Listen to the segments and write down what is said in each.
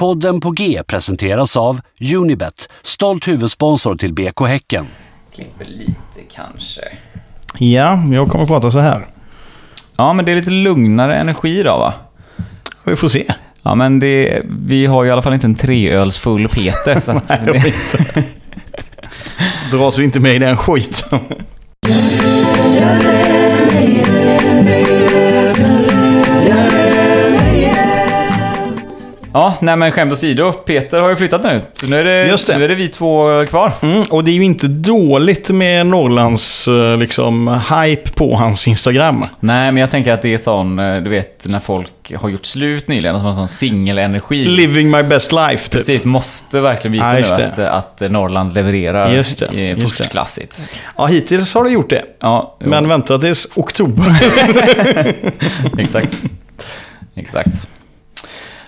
Podden på G presenteras av Unibet, stolt huvudsponsor till BK Häcken. Klipper lite kanske. Ja, jag kommer att prata så här. Ja, men det är lite lugnare energi idag va? Vi får se. Ja, men det, vi har ju i alla fall inte en treölsfull Peter. så att Nej, jag det, vet inte. Dras vi inte med i den skiten. Ja, nej men skämt åsido. Peter har ju flyttat nu. Så nu är det, Just det. Nu är det vi två kvar. Mm, och det är ju inte dåligt med Norrlands eh, liksom, hype på hans Instagram. Nej, men jag tänker att det är sån, eh, du vet, när folk har gjort slut nyligen, att man har sån singelenergi. Living my best life. Typ. Precis, måste verkligen visa Ja, nu att, att Norrland levererar Just det, i just det. förstklassigt. Ja, hittills har det gjort det. Ja, jo, Men vänta tills oktober. exakt. Exakt.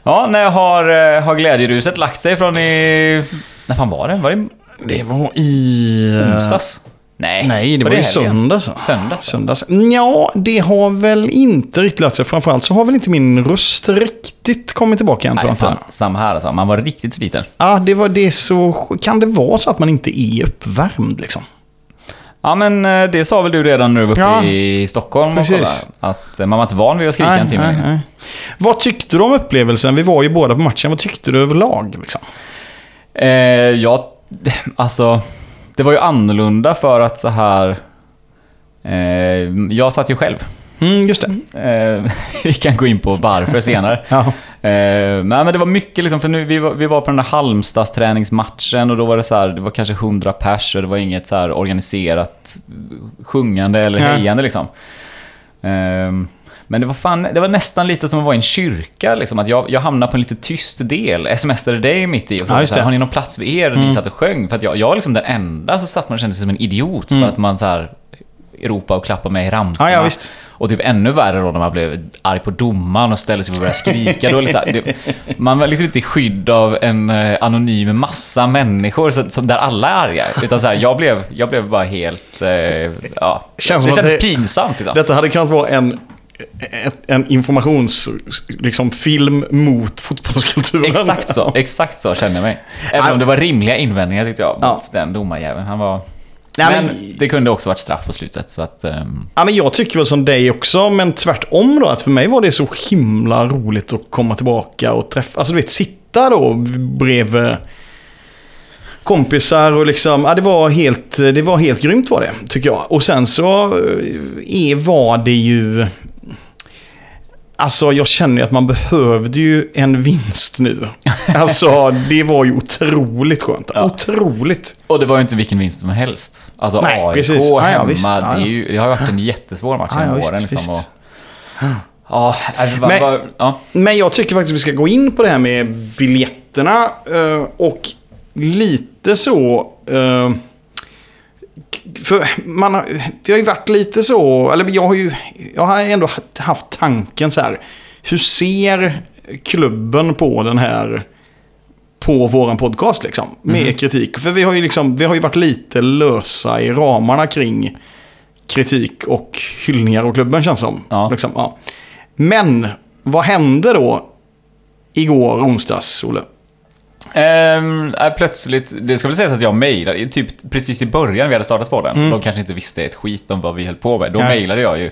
Ja, när har, eh, har glädjeruset lagt sig från i... När fan var det? Var det Det var i... eh, onsdags? Nej, Nej, det var, ju helgen? söndags. Söndags? Söndags. Ja, det har väl inte riktigt lagt sig. Framförallt så har väl inte min röst riktigt kommit tillbaka än, Nej, fan, samma här alltså. Man var riktigt sliten. Ja, det var det så... Kan det vara så att man inte är uppvärmd liksom? Ja, men eh, det sa väl du redan när du var uppe Ja, i Stockholm? och kollade, Att eh, man var inte van vid att skrika en timme. nej, nej. Vad tyckte du om upplevelsen? Vi var ju båda på matchen. Vad tyckte du överlag? Liksom? Eh, jag, alltså, det var ju annorlunda för att så här... Eh, jag satt ju själv. Mm, just det. Eh, vi kan gå in på varför senare. Ja. Eh, men, men det var mycket liksom, för nu, vi, var, vi var på den där Halmstads träningsmatchen och då var det så här, det var kanske 100 pers och det var inget så här organiserat sjungande eller Ja. hejande liksom. Ehm, men det var, fan, det var nästan lite som att vara i en kyrka. Liksom, att jag, jag hamnade på en lite tyst del. smsade dig mitt i och Ja, frågade just så här, har ni någon plats vid er? Och ni Mm. satt och sjöng. För att jag, jag var liksom den enda så satt man och kände sig som en idiot. För Mm. att man så här ropade och klappade med i ramsorna. Ja, ja, visst. Och typ ännu värre då när man blev arg på domaren och ställde sig och började skrika. Då är det man var liksom inte i skydd av en eh, anonym massa människor så, som där alla är arga. Utan så här, jag, blev, jag blev bara helt... Eh, ja, Känns det kändes det- pinsamt. Liksom. Detta hade kunnat vara en, en informationsfilm liksom, film mot fotbollskulturen. Exakt så, exakt så kände jag mig. Även om det var rimliga invändningar tyckte jag Ja. mot den domarjäveln. Han var... Nej, men, men- det kunde också varit straff på slutet. Så att, ehm, Ja, men jag tycker väl som dig också, men tvärtom då. Att för mig var det så himla roligt att komma tillbaka och träffa, alltså du vet, sitta då bredvid kompisar och liksom, ja det var helt, det var helt grymt var det, tycker jag. Och sen så eh, är, var det ju, alltså jag känner ju att man behövde ju en vinst nu. Alltså det var ju otroligt skönt, Ja. otroligt. och det var ju inte vilken vinst som helst. Alltså Nej, AIK precis. Ja, ja, hemma, visst. Ja, ja. Det, är ju, det har ju varit en jättesvår match Ja, ja, genom visst, åren. Liksom, visst. och, ja, äh, va, Men- va, ja. Men jag tycker faktiskt vi ska gå in på det här med biljetterna. eh, Och lite så... För man har, vi har ju varit lite så, eller jag har ju, jag har ändå haft tanken så här. Hur ser klubben på den här, på våran podcast liksom? Med kritik. För vi har ju liksom, vi har ju varit lite lösa i ramarna kring kritik och hyllningar av klubben känns som. Ja. Liksom, ja. Men vad hände då igår onsdags, Olle? Äh, plötsligt, det ska väl sägas att jag mejlade, typ precis i början vi hade startat på den. De kanske inte visste ett skit om vad vi höll på med. Då mejlade jag ju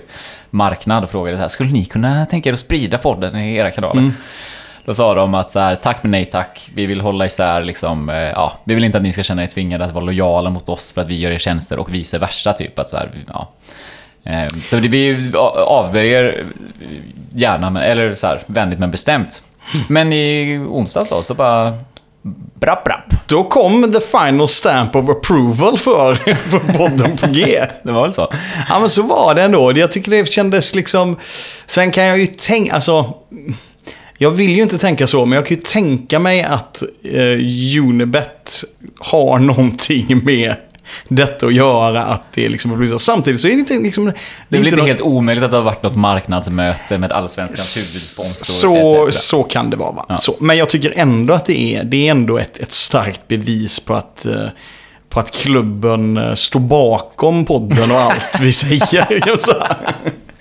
marknad och frågade så här, skulle ni kunna tänka er att sprida podden i era kanaler? Då sa de att så här, tack men nej tack, vi vill hålla isär liksom, eh, ja, vi vill inte att ni ska känna er tvingade att vara lojala mot oss för att vi gör er tjänster och vice versa typ. Att så här, ja. Ehm, Så det, vi avböjer gärna, men, eller så här, vänligt men bestämt. Men i onsdags då så bara brapp brapp. Då kom the final stamp of approval för, för podden på G. Det var väl så? Ja men så var det ändå. Jag tycker det kändes liksom... Sen kan jag ju tänka, alltså... Jag vill ju inte tänka så, men jag kan ju tänka mig att eh, Unibet har någonting med detta att göra. Att det liksom blir så. Samtidigt så är det inte liksom... Det Det är väl inte något- helt omöjligt att det har varit något marknadsmöte med Allsvenskans huvudsponsor Så, etc. så kan det vara. Va? Ja. Så, men jag tycker ändå att det är, det är ändå ett, ett starkt bevis på att, eh, på att klubben eh, står bakom podden och allt vi säger.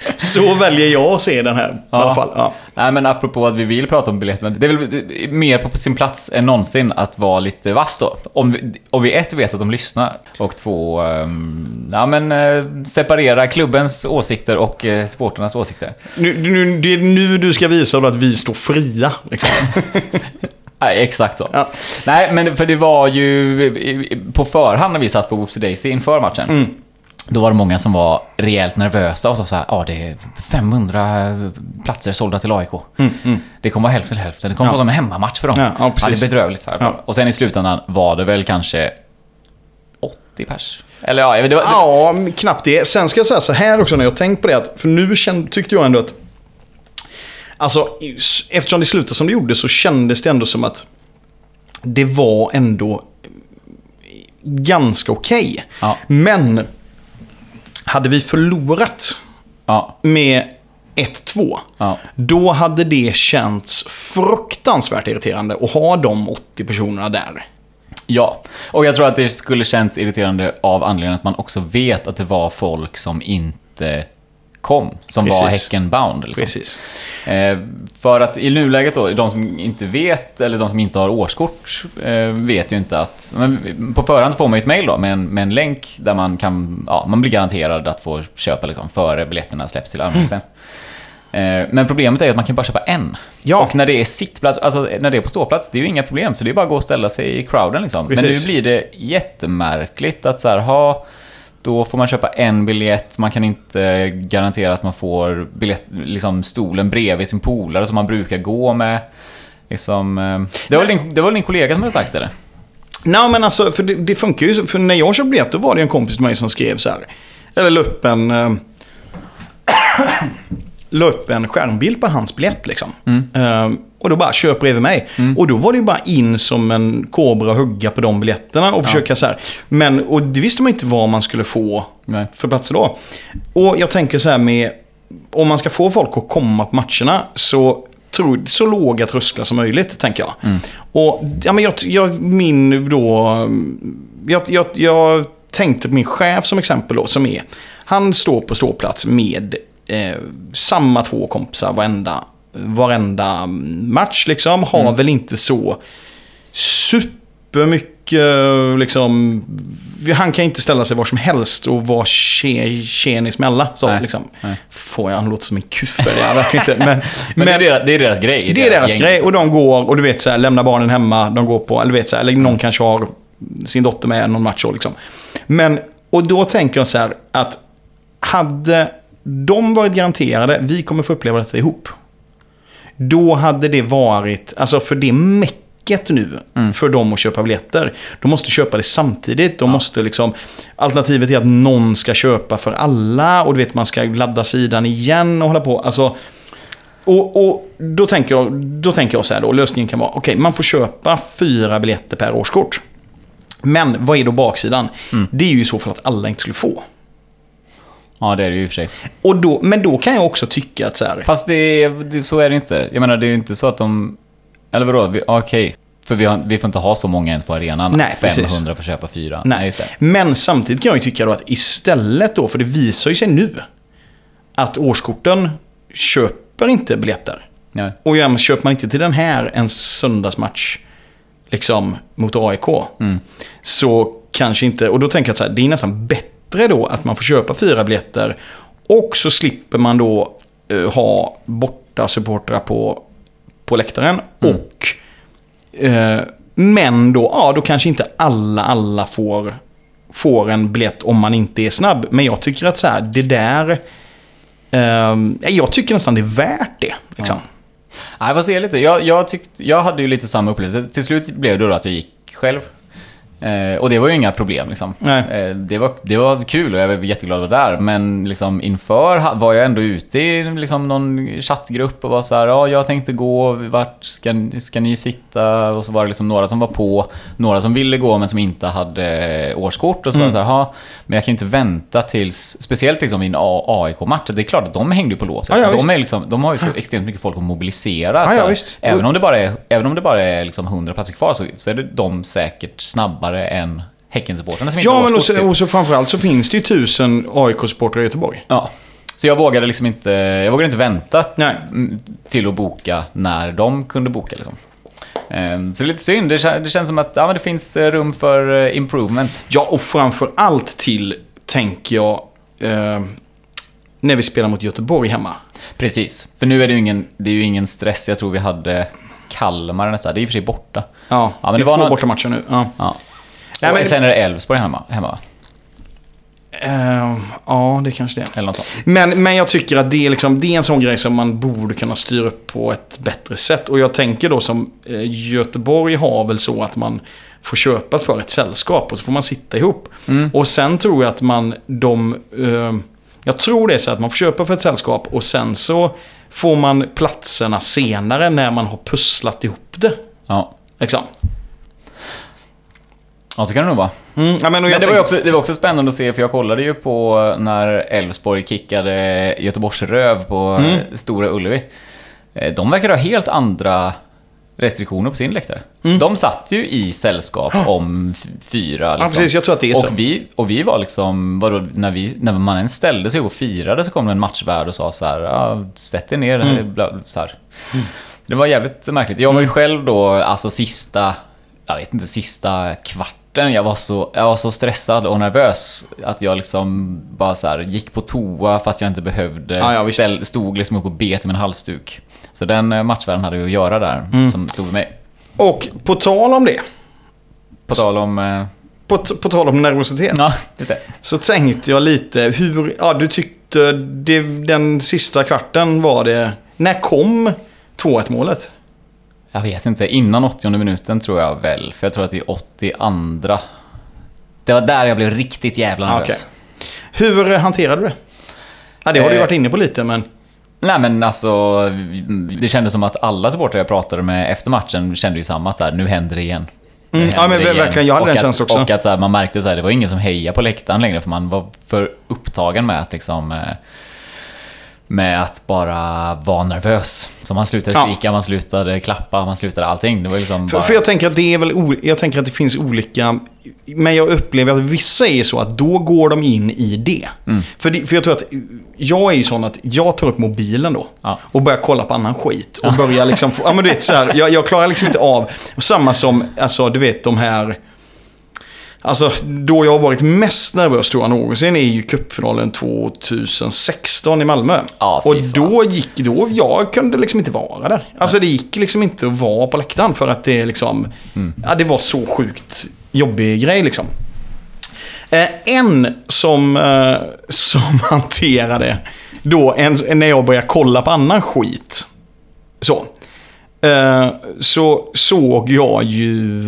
Så. Väljer jag att se den här i alla fall. Ja. Nej men apropå att vi vill prata om biljetterna. Det är väl mer på sin plats än någonsin att vara lite vass då. Om vi, om vi ett vet att de lyssnar och två, um, ja men uh, separera klubbens åsikter och uh, supporternas åsikter. Nu, nu, det är nu du ska visa att vi står fria. Liksom. Nej, exakt så. Ja. Nej, men för det var ju på förhand när vi satt på Whoopsie Daisy inför matchen. Mm. Då var det många som var rejält nervösa och sa så här, ja det är 500 platser sålda till AIK. Det kommer vara hälften till hälften, det kommer Mm, Ja. vara som en hemmamatch för dem. Ja, ja, precis. det är bedrövligt. Så. Ja. Och sen i slutändan var det väl kanske 80 pers. Eller ja, det var, Ja, knappt det. Sen ska jag säga så här också när jag tänkt på det. Att, för nu kände, tyckte jag ändå att... Alltså, eftersom det slutade som det gjorde så kändes det ändå som att det var ändå ganska okej. Ja. Men hade vi förlorat ja, med 1-2, ja. då hade det känts fruktansvärt irriterande att ha de 80 personerna där. Ja, och jag tror att det skulle känts irriterande av anledningen att man också vet att det var folk som inte kom, som var Precis. Häcken-bound. Liksom. Precis. Eh, för att i nuläget då, de som inte vet, eller de som inte har årskort, eh, vet ju inte att... Men på förhand får man ju ett mail då med en, med en länk där man kan, ja, man blir garanterad att få köpa liksom före biljetterna släpps till allmänheten. Eh, Men problemet är att man kan bara köpa en. Ja. Och när det är sittplats, alltså när det är på ståplats, det är ju inga problem för det är bara att gå och ställa sig i crowden liksom. Men Precis. nu blir det jättemärkligt att så här, ha, då får man köpa en biljett, man kan inte garantera att man får biljett, liksom stolen bredvid sin polare som man brukar gå med. Liksom, eh, det, var väl din, det var din kollega som hade sagt det? Nej men alltså, för det, det funkar ju. För när jag köpte biljett då var det en kompis till mig som skrev så här. Eller la upp en... Eh, la upp en skärmbild på hans biljett liksom. Eh, och då bara köp bredvid mig. Och då var det ju bara in som en kobra och hugga på de biljetterna och försöka så här. Men, och det visste man inte vad man skulle få Nej. för platser då. Och jag tänker så här med, om man ska få folk att komma på matcherna så tror så låga trösklar som möjligt, tänker jag. Och ja, men jag, jag, min då, jag, jag, jag tänkte på min chef som exempel då, som är, han står på ståplats med eh, samma två kompisar varenda, varenda match liksom. Har väl inte så supermycket liksom... Han kan inte ställa sig var som helst och vara tje- tjenis med alla. Så, Nej, liksom. nej. Får jag, han låter som en kuffer, det inte. Men, Men, det, är deras, det är deras grej. det är deras gäng, grej liksom. och de går och du vet så här, lämnar barnen hemma, de går på, eller vet så här, eller någon kanske har sin dotter med någon match så liksom. Men, och då tänker jag så här att hade de varit garanterade, vi kommer få uppleva detta ihop. Då hade det varit, alltså för det mäcket nu för dem att köpa biljetter. De måste köpa det samtidigt. De måste liksom, alternativet är att någon ska köpa för alla och du vet man ska ladda sidan igen och hålla på. Alltså, och, och då, tänker jag, då tänker jag så här då, lösningen kan vara, okej man får köpa fyra biljetter per årskort. Men vad är då baksidan? Det är ju i så fall att alla inte skulle få. Ja, det är det ju i och för sig. Och då, men då kan jag också tycka att så här, Fast det, det, så är det inte. Jag menar, det är ju inte så att de... Eller vadå? Okej. För vi, har, vi får inte ha så många än på arenan. Nej, att 500 precis. får köpa fyra. Nej, det. men samtidigt kan jag ju tycka då att istället då, för det visar ju sig nu att årskorten köper inte biljetter. Ja. Och ja, köper man inte till den här en söndagsmatch liksom mot AIK så kanske inte, och då tänker jag att så här, det är nästan bättre då att man får köpa fyra biljetter och så slipper man då eh, ha borta supportrar på, på läktaren och eh, men då, ja då kanske inte alla, alla får, får en biljett om man inte är snabb. Men jag tycker att så här, det där, eh, jag tycker nästan det är värt det. Liksom. Nej, jag får se lite. Jag, jag, tyckte, jag hade ju lite samma upplevelse. Till slut blev det då att jag gick själv. Eh, och det var ju inga problem liksom. Nej. Eh, det, var, det var kul och jag var jätteglad att vara där. Men liksom inför var jag ändå ute i liksom någon chattgrupp och var så här, ja jag tänkte gå, vart ska, ska ni sitta? Och så var det liksom några som var på, några som ville gå men som inte hade årskort. Och så var det så här, ja, men jag kan ju inte vänta tills, speciellt liksom i en AIK-match. Det är klart att de hängde på låset. Ja, ja, de, är liksom, de har ju så extremt mycket folk att mobilisera. Så ja. Även om det bara är, även om det bara är liksom 100 platser kvar så, så är det de säkert snabbare än Häckensupportrarna som inte Ja, men och så, och så framförallt så finns det ju tusen AIK-supportrar i Göteborg. Ja, Så jag vågade liksom inte, jag vågade inte vänta Nej. till att boka när de kunde boka. Liksom. Ehm, Så det är lite synd. Det, det känns som att ja, men det finns eh, rum för eh, improvement. Ja, och framför allt till, tänker jag, eh, när vi spelar mot Göteborg hemma. Precis. För nu är det ju ingen, det är ju ingen stress. Jag tror vi hade Kalmar nästa. Det är i och för sig borta. Ja, Ja, men det, det är var två någon- bortamatcher nu. Ja. Ja. Nej, men- sen är det Elfsborg hemma, hemma va? Eh, ja, det kanske det är. Eller något sånt. Men, men jag tycker att det är, liksom, det är en sån grej som man borde kunna styra upp på ett bättre sätt. Och jag tänker då som eh, Göteborg har väl så att man får köpa för ett sällskap och så får man sitta ihop. Och sen tror jag att man, de, eh, jag tror det är så att man får köpa för ett sällskap och sen så får man platserna senare när man har pusslat ihop det. Ja. Liksom. Ja, så kan det nog vara. Mm, ja, men, Men det var, ju tänker- också, det var också spännande att se, för jag kollade ju på när Elfsborg kickade Göteborgs Röv på Mm. Stora Ullevi. Eh, De verkar ha helt andra restriktioner på sin läktare. Mm. De satt ju i sällskap om fyra. Ja, Liksom. precis. Jag tror att det är så. och, vi, och vi var liksom, vadå, när, vi, när man ens ställde sig och firade så kom det en matchvärd och sa så här, ja, sätt er ner. Mm. Så här. Det var jävligt märkligt. Jag var ju själv då, alltså sista, jag vet inte, sista kvarten. Jag var så, jag var så stressad och nervös att jag liksom bara så här gick på toa fast jag inte behövde. Ja, ja. Ställ, stod liksom upp och bet med en halsduk. Så den eh, matchvärden hade ju att göra där, Mm. som stod med mig. Och på tal om det. På tal om... eh, På, på tal om nervositet. Ja. Så tänkte jag lite hur, ja du tyckte det, den sista kvarten var det, när kom 2-1 målet? Jag vet inte, innan 80 minuten tror jag väl. För jag tror att det är 82. Det var där jag blev riktigt jävla nervös. Okej. Hur hanterade du det? Ja, det har du ju Eh, varit inne på lite men... Nej men alltså, det kändes som att alla supportrar jag pratade med efter matchen kände ju samma att där, nu händer det igen. Nu Mm, ja, men det igen. verkligen, jag hade och den känslan också. Och att så här, man märkte att det var ingen som hejade på läktaren längre för man var för upptagen med att liksom... eh, Med att bara vara nervös. Så man slutade Ja. skrika, man slutade klappa, man slutade allting. Det var liksom För, bara... för jag tänker att det är väl jag tänker att det finns olika... Men jag upplever att vissa är så att då går de in i det. Mm. För, det, för jag tror att jag är ju sån att jag tar upp mobilen då. Ja. Och börjar kolla på annan skit. Och börjar liksom... ja men du vet så här, jag, jag klarar liksom inte av... Och samma som, alltså du vet de här... Alltså, då jag har varit mest nervös tror jag någonsin är ju cupfinalen 2016 i Malmö. Ja, och då gick, då, jag kunde liksom inte vara där. Alltså det gick liksom inte att vara på läktaren för att det liksom, Mm. ja det var så sjukt jobbig grej liksom. Eh, en som, eh, som hanterade då, en, när jag började kolla på annan skit. Så. Eh, så såg jag ju...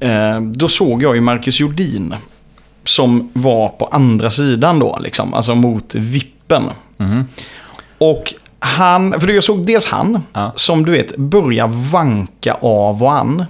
Eh, då såg jag ju Marcus Jordin. Som var på andra sidan då, liksom. Alltså mot vippen. Mhm. Och han, för jag såg dels han, Ja. som du vet börjar vanka av och an.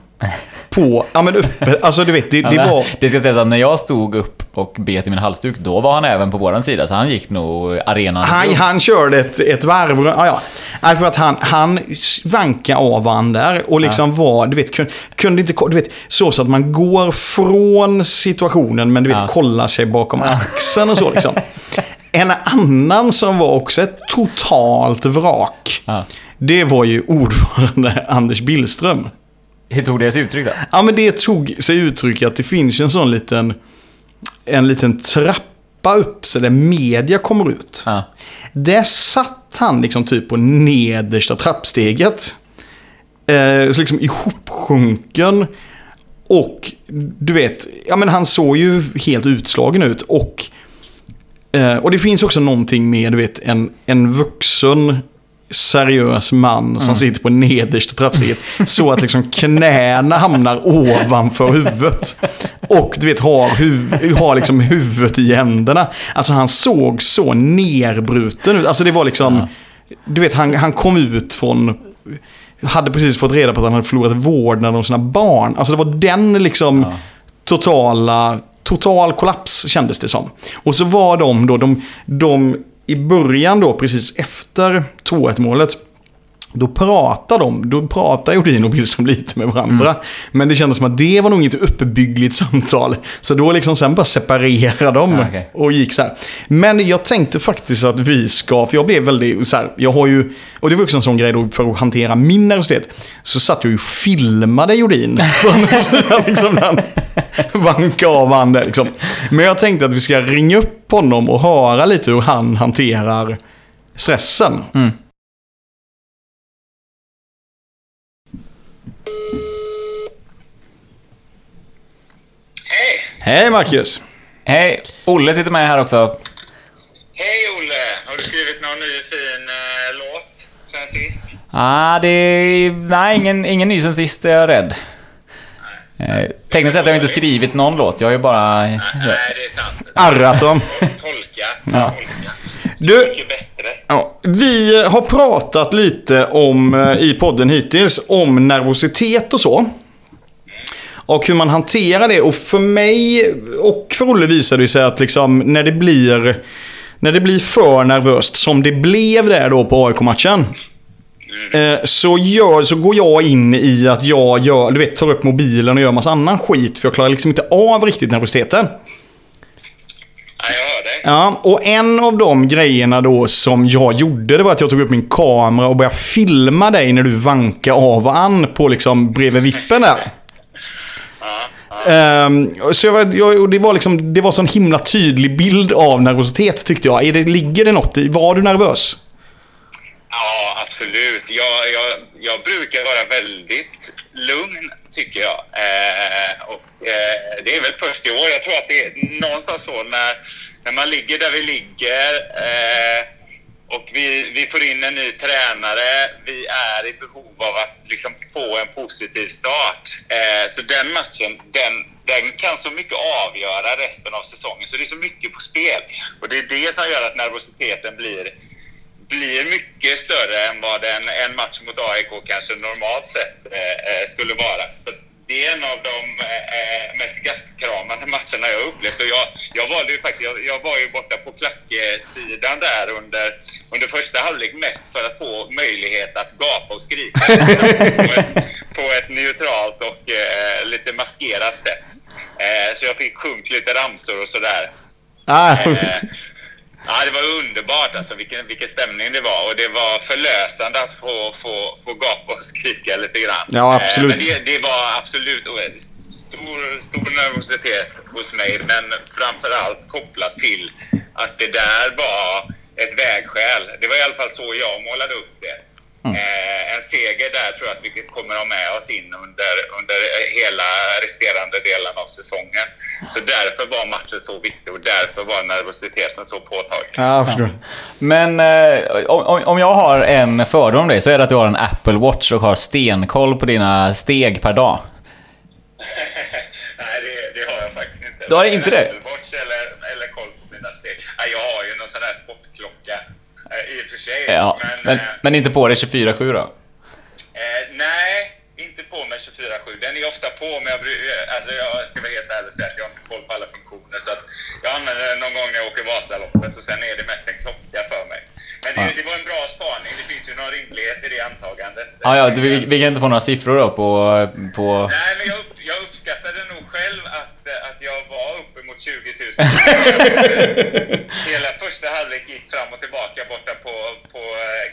På, ja men uppe, alltså du vet, det, det Ja, var... det ska sägas att när jag stod upp och bet i min halsduk, då var han även på våran sida. Så han gick nog arenan Han, han körde ett, ett varv. Ja, ja. Nej, för att han, han vankade av han där och liksom var, du vet, kunde, kunde inte, du vet, så, så att man går från situationen men du vet, Ja. kollar sig bakom axeln och så liksom. En annan som var också ett totalt vrak. Ja. Det var ju ordförande Anders Billström. Hur tog det sig uttryck då? Ja, men det tog sig uttryck att det finns en sån liten, en liten trappa upp så där media kommer ut. Ja. Där satt han liksom typ på nedersta trappsteget. Eh, så liksom ihopsjunken. Och du vet, ja men han såg ju helt utslagen ut. Och, eh, och det finns också någonting med, du vet, en, en vuxen seriös man som sitter på nedersta trappsteget. så att liksom knäna hamnar ovanför huvudet. Och du vet, har, huv, har liksom huvudet i händerna. Alltså han såg så nerbruten ut. Alltså det var liksom, du vet, han, han kom ut från hade precis fått reda på att han hade förlorat vårdnaden om sina barn. Alltså det var den liksom Ja. totala, total kollaps kändes det som. Och så var de då, de, de i början då, precis efter 2-1 målet, då pratar de, då pratar Jodin och Billström lite med varandra. Men det kändes som att det var nog inte uppbyggligt samtal. Så då liksom sen bara separerade de Ja, okej. och gick så här. Men jag tänkte faktiskt att vi ska, för jag blev väldigt så här, jag har ju, och det var också en sån grej då för att hantera min nervositet. Så satt jag ju och filmade Jodin. liksom, vankade av han där liksom. Men jag tänkte att vi ska ringa upp honom och höra lite hur han hanterar stressen. Hej! Hej Marcus! Hej! Olle sitter med här också. Hej Olle! Har du skrivit någon ny fin eh, låt sen sist? Ah, det är... Nej, ingen, ingen ny sen sist är jag rädd. Eh, tekniskt sett har jag inte skrivit någon låt. Jag har ju bara... Nej, det är sant. Arrat dem. Tolka. Ja. Så Du- mycket bättre. Ja, vi har pratat lite om, eh, i podden hittills om nervositet och så. Och hur man hanterar det. Och för mig och för Olle visade det sig att liksom när det blir när det blir för nervöst som det blev där då på AIK-matchen. eh, Så, gör, så går jag in i att jag gör, du vet, tar upp mobilen och gör massa annan skit. För jag klarar liksom inte av riktigt nervositeten. Ja, jag hör dig. Ja, och en av de grejerna då som jag gjorde det var att jag tog upp min kamera och började filma dig när du vankar av och an på liksom bredvid vippen där. Um, så jag, var- jag, och det var liksom, det var sån himla tydlig bild av nervositet tyckte jag. Är det, ligger det något i, var du nervös? Ja, absolut. Jag, jag, jag brukar vara väldigt lugn, tycker jag. Eh, och, eh, det är väl först i år. Jag tror att det är någonstans så när, när man ligger där vi ligger eh, och vi, vi får in en ny tränare. Vi är i behov av att liksom få en positiv start. Eh, så den matchen, den, den kan så mycket avgöra resten av säsongen. Så det är så mycket på spel. Och det är det som gör att nervositeten blir blir mycket större än vad en, en match mot AIK kanske normalt sett eh, eh, skulle vara. Så det är en av de eh, eh, mest gastkramande matcherna jag har upplevt. Och jag, jag, valde ju faktiskt, jag, jag var ju borta på klacksidan där under, under första halvlek mest för att få möjlighet att gapa och skrika på, ett, på ett neutralt och eh, lite maskerat sätt. Eh, så jag fick sjunga lite ramsor och sådär. Ah, Eh, Ja, det var underbart alltså, vilken, vilken stämning det var. Och det var förlösande att få, få, få gapa och skrika lite grann. Ja, absolut. Eh, Men det, det var absolut stor, stor nervositet hos mig, men framför allt kopplat till att det där var ett vägskäl. Det var i alla fall så jag målade upp det. Eh, en seger där tror jag att vi kommer ha med oss in under, under hela resterande delen av säsongen. Så därför var matchen så viktig och därför var nervositeten så påtaglig. ja, jag förstår. Men eh, om, om- jag har en fördom om dig så är det att du har en Apple Watch och har stenkoll på dina steg per dag. Nej, det, det har jag faktiskt inte. Du har inte det? Apple Watch eller, eller koll på mina steg. Nej, jag har ju någon sån sportklocka eh, i och för sig. Ja, men, eh, men inte på dig 24-7 då? Eh, nej, inte på med 24-7. Den är ofta på, men jag, eh, alltså jag ska vara helt ärlig och säga att jag har inte koll på alla funktioner. Så jag använder den någon gång när jag åker Vasaloppet och sen är det mest en klocka för mig. Men det, Ja. det var en bra spaning. Det finns ju någon rimlighet i det antagandet. Ja, ja, vi, vi kan inte få några siffror då på... på... Nej, men jag, upp, jag uppskattade nog själv att, eh, att jag var uppemot 20 000. Hela första halvlek gick fram och tillbaka borta på, på eh,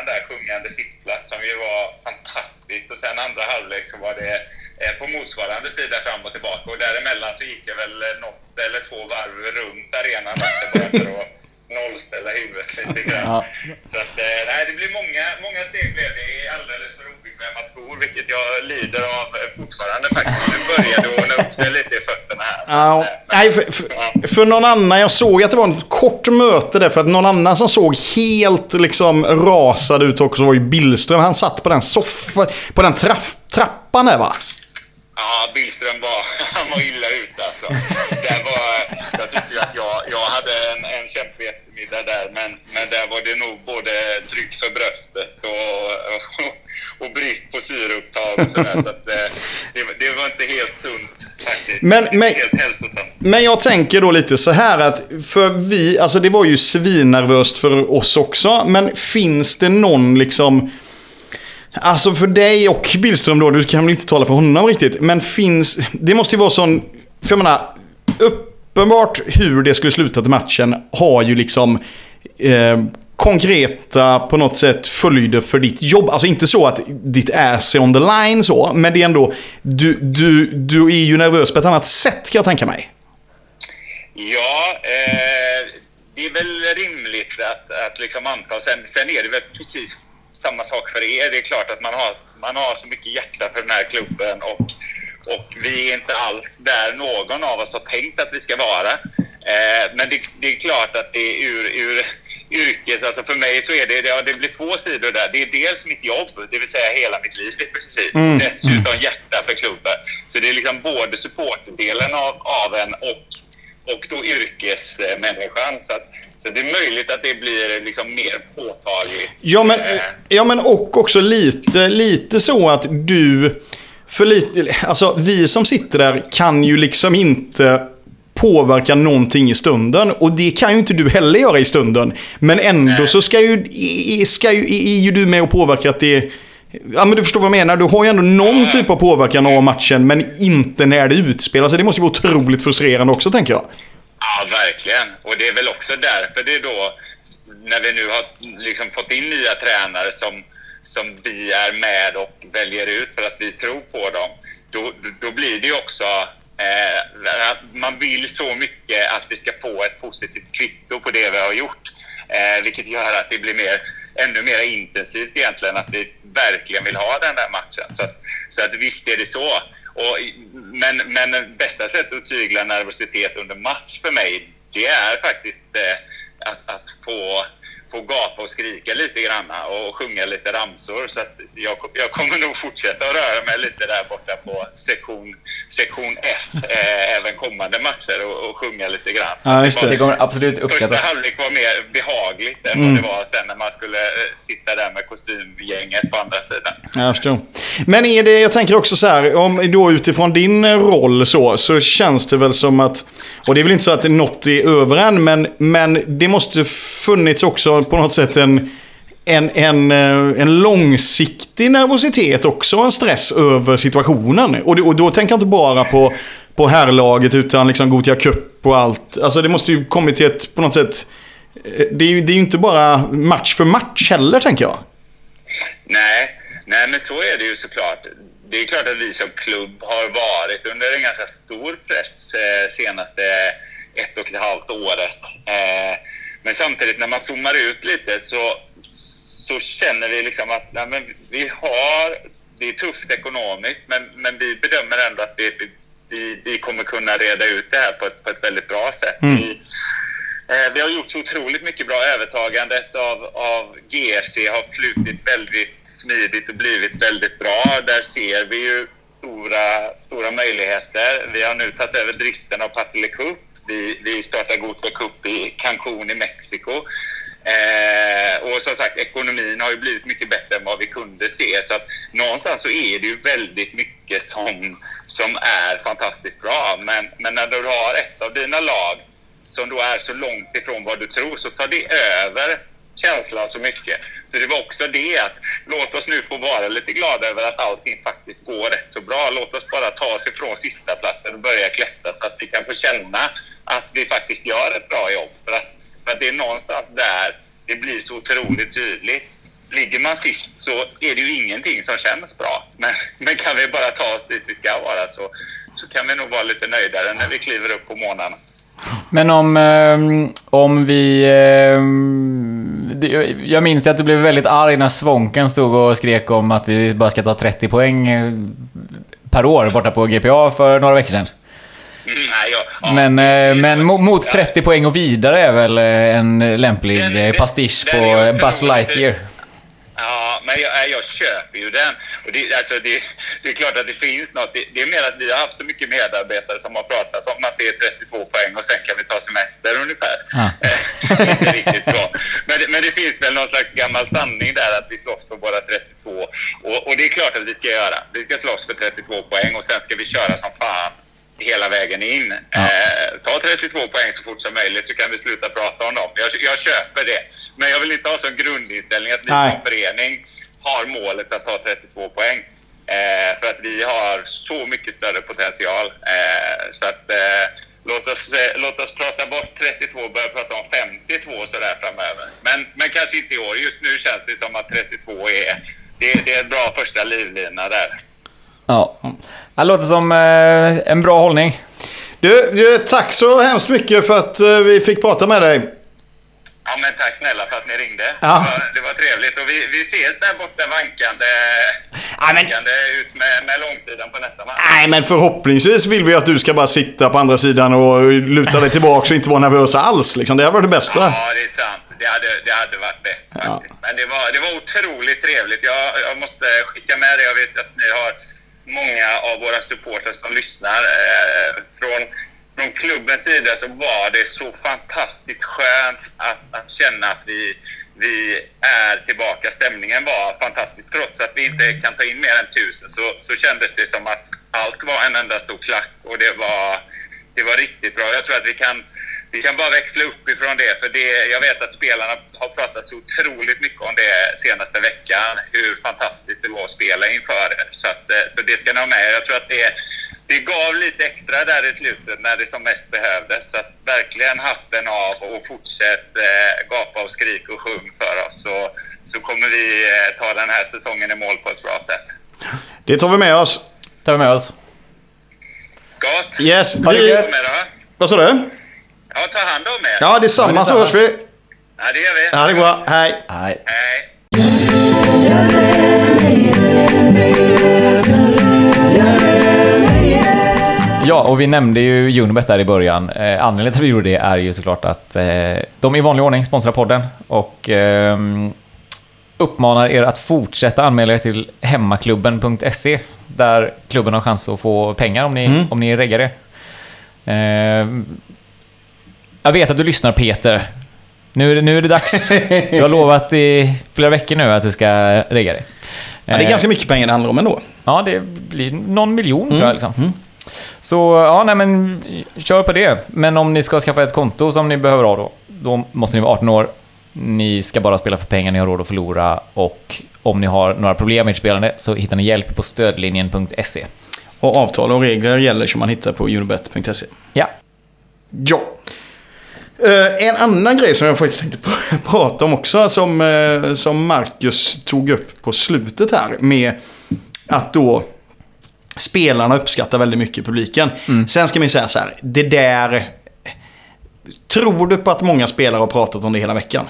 klacksidan där, sjungande sittplats, som ju var fantastiskt. Och sen andra halvlek så var det eh, på motsvarande sida fram och tillbaka. Och däremellan så gick jag väl eh, något eller två varv runt arenan också bara för att nollställa huvudet lite grann. Så att, eh, nej, det blir många, många steg blev det i alldeles för obekväma skor, vilket jag lider av fortfarande faktiskt. Nu börjar det ordna upp sig lite här. Ja, nej, för, för, för någon annan, jag såg att det var ett kort möte där, för att någon annan som såg helt liksom rasad ut också var ju Billström. Han satt på den soffan, på den traff, trappan där va? Ja, Billström var, han var illa ute alltså. Det var, jag tyckte ju att jag, jag hade en, en kämpig eftermiddag där, men, men där var det nog både tryck för bröstet och, och, och brist på syreupptag och sådär. Så att, eh, det, det var inte helt sunt faktiskt. Men- men-. Men jag tänker då lite så här att för vi, alltså det var ju svinnervöst för oss också. Men finns det någon liksom Alltså för dig och Billström då, du kan väl inte tala för honom riktigt. Men finns, det måste ju vara sån, för jag menar, uppenbart hur det skulle sluta till matchen har ju liksom eh, konkreta på något sätt följder för ditt jobb. Alltså inte så att ditt ass är on the line så, men det är ändå, du, du, du är ju nervös på ett annat sätt kan jag tänka mig. Ja, eh, det är väl rimligt att, att liksom anta. Sen, sen är det väl precis samma sak för er. Det är klart att man har, man har så mycket hjärta för den här klubben och, och vi är inte alls där någon av oss har tänkt att vi ska vara. Eh, men det, det, är klart att det är ur, ur yrkes... Alltså för mig så är det, ja, det blir två sidor där. Det är dels mitt jobb, det vill säga hela mitt liv i princip. Mm. Dessutom hjärta för klubben. Så det är liksom både supportdelen av, av en och, och då yrkesmänniskan. Så att, så det är möjligt att det blir liksom mer påtagligt. Ja men, eh. ja, men och också lite, lite så att du... För lite, alltså vi som sitter där kan ju liksom inte påverka någonting i stunden. Och det kan ju inte du heller göra i stunden. Men ändå så ska ju, ska ju, är ju du med och påverka att det... Ja men du förstår vad jag menar. Du har ju ändå någon typ av påverkan av matchen men inte när det utspelar sig. Det måste ju vara otroligt frustrerande också tänker jag. Ja, verkligen. Och det är väl också därför det är då, när vi nu har liksom fått in nya tränare som, som vi är med och väljer ut för att vi tror på dem, då, då blir det ju också Eh, man vill så mycket att vi ska få ett positivt kvitto på det vi har gjort. Eh, vilket gör att det blir mer, ännu mer intensivt egentligen, att vi verkligen vill ha den där matchen. Så, så att visst är det så. Och, men, men bästa sättet att tygla nervositet under match för mig, det är faktiskt eh, att, att få få gapa och skrika lite grann och sjunga lite ramsor. Så att jag, jag kommer nog fortsätta att röra mig lite där borta på sektion, sektion F eh, även kommande matcher och, och sjunga lite grann. Ja, just det. Det kommer absolut uppskattas. Första halvlek var mer behagligt än mm. vad det var sen när man skulle eh, sitta där med kostymgänget på andra sidan. Jag förstår. Men är det, jag tänker också så här, om då utifrån din roll så, så känns det väl som att, och det är väl inte så att något är över än, men, men det måste funnits också på något sätt en, en, en, eh, en långsiktig nervositet också, en stress över situationen. Och, det, och då tänker jag inte bara på, på herrlaget utan liksom Gothia Cup och allt. Alltså det måste ju kommit till ett, på något sätt, eh, det är ju det är inte bara match för match heller tänker jag. Nej, nej men så är det ju såklart. Det är klart att vi som klubb har varit under en ganska stor press eh, senaste ett och ett halvt året. Eh, men samtidigt när man zoomar ut lite så, så känner vi liksom att nej, men vi har, det är tufft ekonomiskt men, men vi bedömer ändå att vi, vi, vi kommer kunna reda ut det här på ett, på ett väldigt bra sätt. Mm. Vi, eh, vi har gjort så otroligt mycket bra. Övertagandet av, av GRC har flutit väldigt smidigt och blivit väldigt bra. Där ser vi ju stora, stora möjligheter. Vi har nu tagit över driften av Partille Cup vi, vi startar Gothia Cup i Cancún i Mexiko. Eh, och som sagt, ekonomin har ju blivit mycket bättre än vad vi kunde se. Så att någonstans så är det ju väldigt mycket som, som är fantastiskt bra. Men, men när du har ett av dina lag som då är så långt ifrån vad du tror så tar det över känslan så mycket. Så det var också det att låt oss nu få vara lite glada över att allting faktiskt går rätt så bra. Låt oss bara ta oss ifrån sista platsen och börja klättra så att vi kan få känna att vi faktiskt gör ett bra jobb. För att, för att det är någonstans där det blir så otroligt tydligt. Ligger man sist så är det ju ingenting som känns bra. Men, men kan vi bara ta oss dit vi ska vara så, så kan vi nog vara lite nöjdare när vi kliver upp på månaden. Men om, ehm, om vi... Ehm, Eh, jag minns att du blev väldigt arg när Svånken stod och skrek om att vi bara ska ta 30 poäng eh, per år borta på GPA för några veckor sedan. Nej, ja, men, det, men mot 30 poäng och vidare är väl en lämplig den, pastisch den, på den Buzz Lightyear? Ja, men jag, jag köper ju den. Och det, alltså det, det är klart att det finns något. Det, det, är mer att vi har haft så mycket medarbetare som har pratat om att det är 32 poäng och sen kan vi ta semester ungefär. Ah. Inte riktigt så. Men, men det finns väl någon slags gammal sanning där att vi slåss för våra 32. Och, och det är klart att vi ska göra. Vi ska slåss för 32 poäng och sen ska vi köra som fan hela vägen in. Ja. Eh, ta 32 poäng så fort som möjligt så kan vi sluta prata om dem. Jag, jag köper det. Men jag vill inte ha som grundinställning att vi som förening har målet att ta 32 poäng. Eh, för att vi har så mycket större potential. Eh, så att eh, låt, oss, eh, låt oss prata bort 32 och börja prata om 52 sådär framöver. Men, men kanske inte i år. Just nu känns det som att 32 är, det, det är en bra första livlina där. Ja. Det låter som eh, en bra hållning. Du, du, tack så hemskt mycket för att eh, vi fick prata med dig. Ja, men tack snälla för att ni ringde. Ja. Det, var, det var trevligt. Och vi, vi ses där borta vankande, Ja, men- vankande ut med, med långsidan på nästa match. Nej, men förhoppningsvis vill vi att du ska bara sitta på andra sidan och luta dig tillbaka och inte vara nervös alls. Liksom. Det hade varit det bästa. Ja, det är sant. Det hade, det hade varit bäst faktiskt. Men det var, det var otroligt trevligt. Jag, jag måste skicka med det. Jag vet att ni har många av våra supporters som lyssnar. Eh, från, från klubbens sida så var det så fantastiskt skönt att, att känna att vi, vi är tillbaka. Stämningen var fantastisk. Trots att vi inte kan ta in mer än tusen så, så kändes det som att allt var en enda stor klack. Och det var, det var riktigt bra. Jag tror att vi kan, vi kan bara växla upp ifrån det. För det, jag vet att spelarna har pratat så otroligt mycket om det senaste veckan. Hur fantastiskt det var att spela inför det. Så, att, så det ska ni ha med. Jag tror att det, det gav lite extra där i slutet när det som mest behövdes. Så att verkligen hatten av och fortsätt eh, gapa och skrik och sjung för oss. Så, så kommer vi eh, ta den här säsongen i mål på ett bra sätt. Det tar vi med oss. tar vi med oss. Gott! Yes. Ha det Vi, gött. Vad sa du? Ja, ta hand om er. Ja, detsamma Ja, så hörs vi. Ja, det gör vi. Ja, det är bra. Hej. Nej. Hej. Ja, och vi nämnde ju Unibet där i början. Eh, anledningen till att vi gjorde det är ju såklart att eh, de i vanlig ordning sponsrar podden och eh, uppmanar er att fortsätta anmäla er till hemmaklubben.se där klubben har chans att få pengar om ni, om ni reggar er. Eh, jag vet att du lyssnar Peter. Nu är det, nu är det dags. Du har lovat i flera veckor nu att du ska regga dig. Ja, det är ganska mycket pengar det handlar om ändå. Ja, det blir någon miljon tror jag. Liksom. Så ja, nej men kör på det. Men om ni ska skaffa ett konto som ni behöver ha då, då måste ni vara 18 år. Ni ska bara spela för pengar ni har råd att förlora och om ni har några problem med ert spelande så hittar ni hjälp på stödlinjen.se. Och avtal och regler gäller som man hittar på unibet.se. Ja. Ja. Eh, en annan grej som jag faktiskt tänkte pr- prata om också, som, eh, som Marcus tog upp på slutet här, med att då spelarna uppskattar väldigt mycket publiken. Sen ska man ju säga så här, det där... Tror du på att många spelare har pratat om det hela veckan?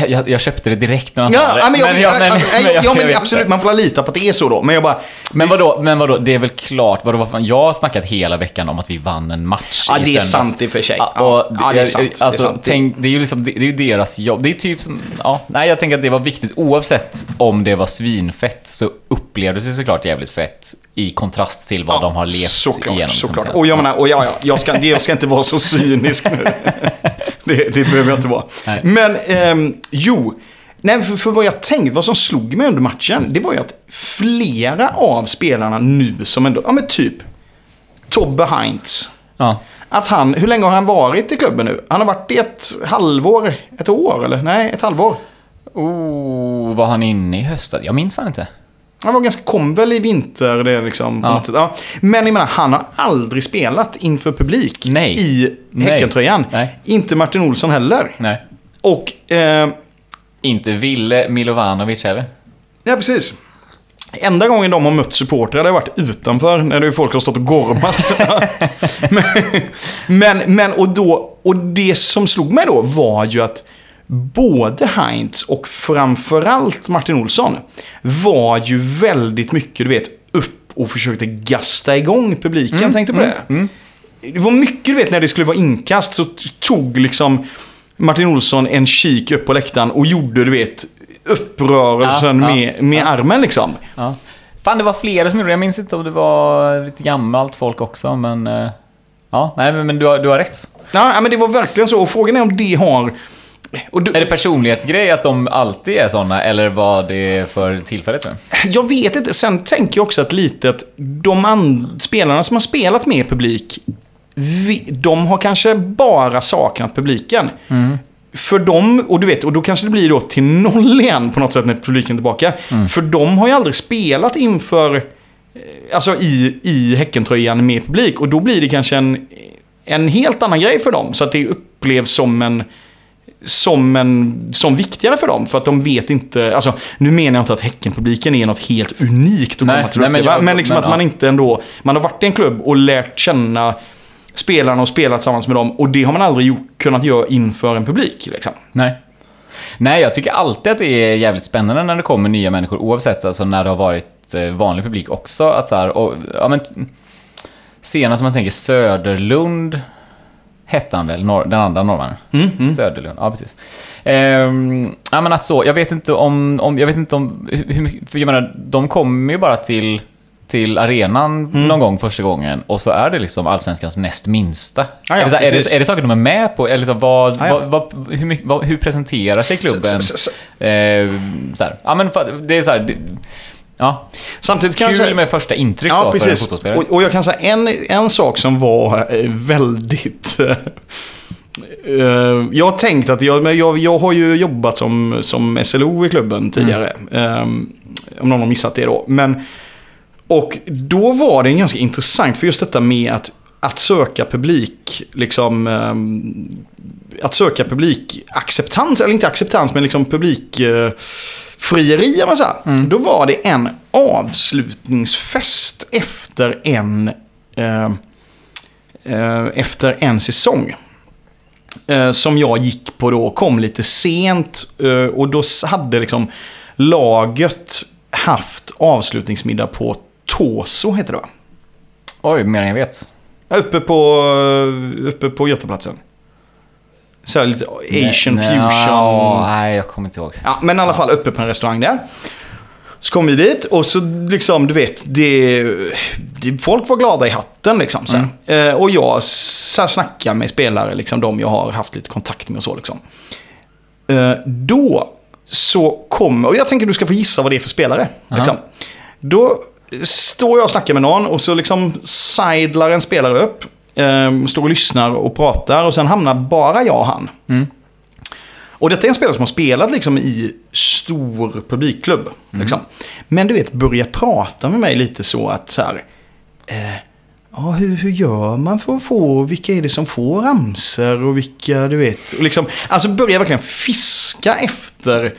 Jag, jag, jag köpte det direkt när han sa Ja, det. ja, men, jag, jag- men, men- men ja, men absolut, man får lita på att det är så då. Men jag bara... Men vadå, men vadå, det är väl klart, vadå, vad fan, jag har snackat hela veckan om att vi vann en match Ja, i det är söndags. sant i och för sig. Ja, Ja, och ja, det är sant, det är Alltså, sant. Tänk, det är ju liksom, det, det är deras jobb. Det är typ som, ja, nej jag tänker att det var viktigt. Oavsett om det var svinfett så upplevdes det såklart jävligt fett i kontrast till vad de har levt såklart, igenom. Såklart. som Och jag menar, och ja, ja, jag, ska, jag ska inte vara så cynisk nu. det, det behöver jag inte vara. Nej. Men, ehm, jo. Nej, för, för vad jag tänkte, vad som slog mig under matchen, det var ju att flera av spelarna nu som ändå, ja men typ Tobbe Heinz. Ja. Att han, hur länge har han varit i klubben nu? Han har varit i ett halvår, ett år eller? Nej, ett halvår. Oh, var han inne i höstas? Jag minns fan inte. Han var ganska, kom väl i vinter det liksom. Ja. Ja. Men jag menar, han har aldrig spelat inför publik Nej. i. Häckentröjan. Nej. Inte Martin Olsson heller. Nej. Och, eh, Inte Ville Milovanovic heller. ja precis. Enda gången de har mött supportrar har varit utanför när det är folk har stått och gormat. men, men, men och, då, och det som slog mig då var ju att både Heinz och framförallt Martin Olsson var ju väldigt mycket, du vet, upp och försökte gasta igång publiken. Tänkte du på det? Det var mycket, du vet, när det skulle vara inkast så tog liksom Martin Olsson en kik upp på läktaren och gjorde, du vet, upprörelsen Ja, ja, med, med armen liksom. Ja. Fan, det var flera som gjorde det. Jag minns inte om det var lite gammalt folk också, men... eh, Ja, nej, men, men du, har, du har rätt. Ja, men det var verkligen så. Och frågan är om det har... Du, Är det personlighetsgrej att de alltid är såna, eller var det för tillfället? jag? vet inte. Sen tänker jag också att lite att de spelarna som har spelat med publik, vi, de har kanske bara saknat publiken. för dem, och du vet, och då kanske det blir då till noll igen på något sätt när publiken är tillbaka. Mm. För de har ju aldrig spelat inför, eh, alltså i, i Häckentröjan med publik. Och då blir det kanske en, en helt annan grej för dem. Så att det upplevs som en, som en, som viktigare för dem. För att de vet inte, alltså nu menar jag inte att Häckenpubliken är något helt unikt att Nej, komma till nej, men jag- Men liksom men, att man inte ändå, man har varit i en klubb och lärt känna spelarna och spelat tillsammans med dem. Och det har man aldrig gjort, kunnat göra inför en publik. Liksom. Nej. Nej, jag tycker alltid att det är jävligt spännande när det kommer nya människor, oavsett alltså när det har varit eh, vanlig publik också. Att så här, och, ja, men, senast man tänker Söderlund, hette han väl, norr, den andra norrmannen? Mm, Söderlund, ja precis. Ehm, ja men att så, jag vet inte om, om jag vet inte om, hur för jag menar, de kommer ju bara till, till arenan Mm. någon gång första gången och så är det liksom allsvenskans näst minsta. ja, är, det, är, det, är det saker de är med på? Eller liksom, vad, Ja, ja. vad, vad, hur, mycket, vad, hur presenterar sig klubben? S- s- s- Eh, så här. Ja men för, det är så här, det, ja. Samtidigt kan Kul jag säga... med första intryck Ja, så, för en precis. fotbollsspelare. Och, och jag kan säga en, en sak som var eh, väldigt... eh, jag har tänkt att jag, jag, jag har ju jobbat som, som SLO i klubben tidigare. Eh, om någon har missat det då. Men, och då var det ganska intressant för just detta med att, att söka publik, liksom... ehm, att söka publikacceptans, eller inte acceptans, men liksom publik... Eh, frieri, man säger. Då var det en avslutningsfest efter en, eh, eh, efter en säsong. Eh, som jag gick på då, kom lite sent eh, och då hade liksom laget haft avslutningsmiddag på Toso, heter det va? Oj, mer än jag vet. Uppe på, eh, uppe på Götaplatsen. Så här lite Asian Nej, fusion. Ja, nej, jag kommer inte ihåg. Ja, men i alla fall uppe på en restaurang där. Så kom vi dit och så liksom, du vet, det, det, folk var glada i hatten liksom. Så här. Eh, och jag så här, snackar med spelare, liksom de jag har haft lite kontakt med och så liksom. Eh, då så kommer, och jag tänker du ska få gissa vad det är för spelare. Liksom. Då står jag och snackar med någon och så liksom sidlar en spelare upp. Eh, står och lyssnar och pratar och sen hamnar bara jag och han. Och detta är en spelare som har spelat liksom i stor publikklubb. Liksom. Men du vet, börja prata med mig lite så att så här. Eh, ja, hur, hur gör man för att få, vilka är det som får ramser och vilka, du vet. Och liksom, alltså börja verkligen fiska efter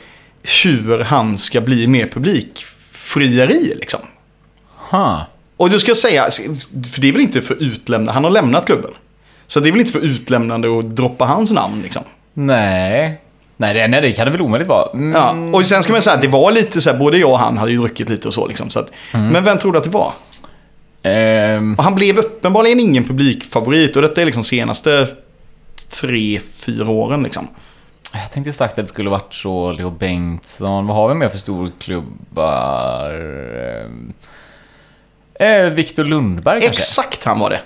hur han ska bli mer publikfrieri liksom. Ha. Och då ska jag säga, för det är väl inte för utlämnande, han har lämnat klubben. Så det är väl inte för utlämnande att droppa hans namn liksom. Nej. Nej, det, nej, det kan det väl omöjligt vara. Mm. Ja, och sen ska man säga att det var lite så här, både jag och han hade ju druckit lite och så liksom. Så att, Men vem tror du att det var? Ehm, Och han blev uppenbarligen ingen publikfavorit och detta är liksom senaste tre, fyra åren liksom. jag tänkte sagt att det skulle varit så Leo Bengtsson. Vad har vi mer för storklubbar? Eh, Viktor Lundberg kanske? Exakt han var det.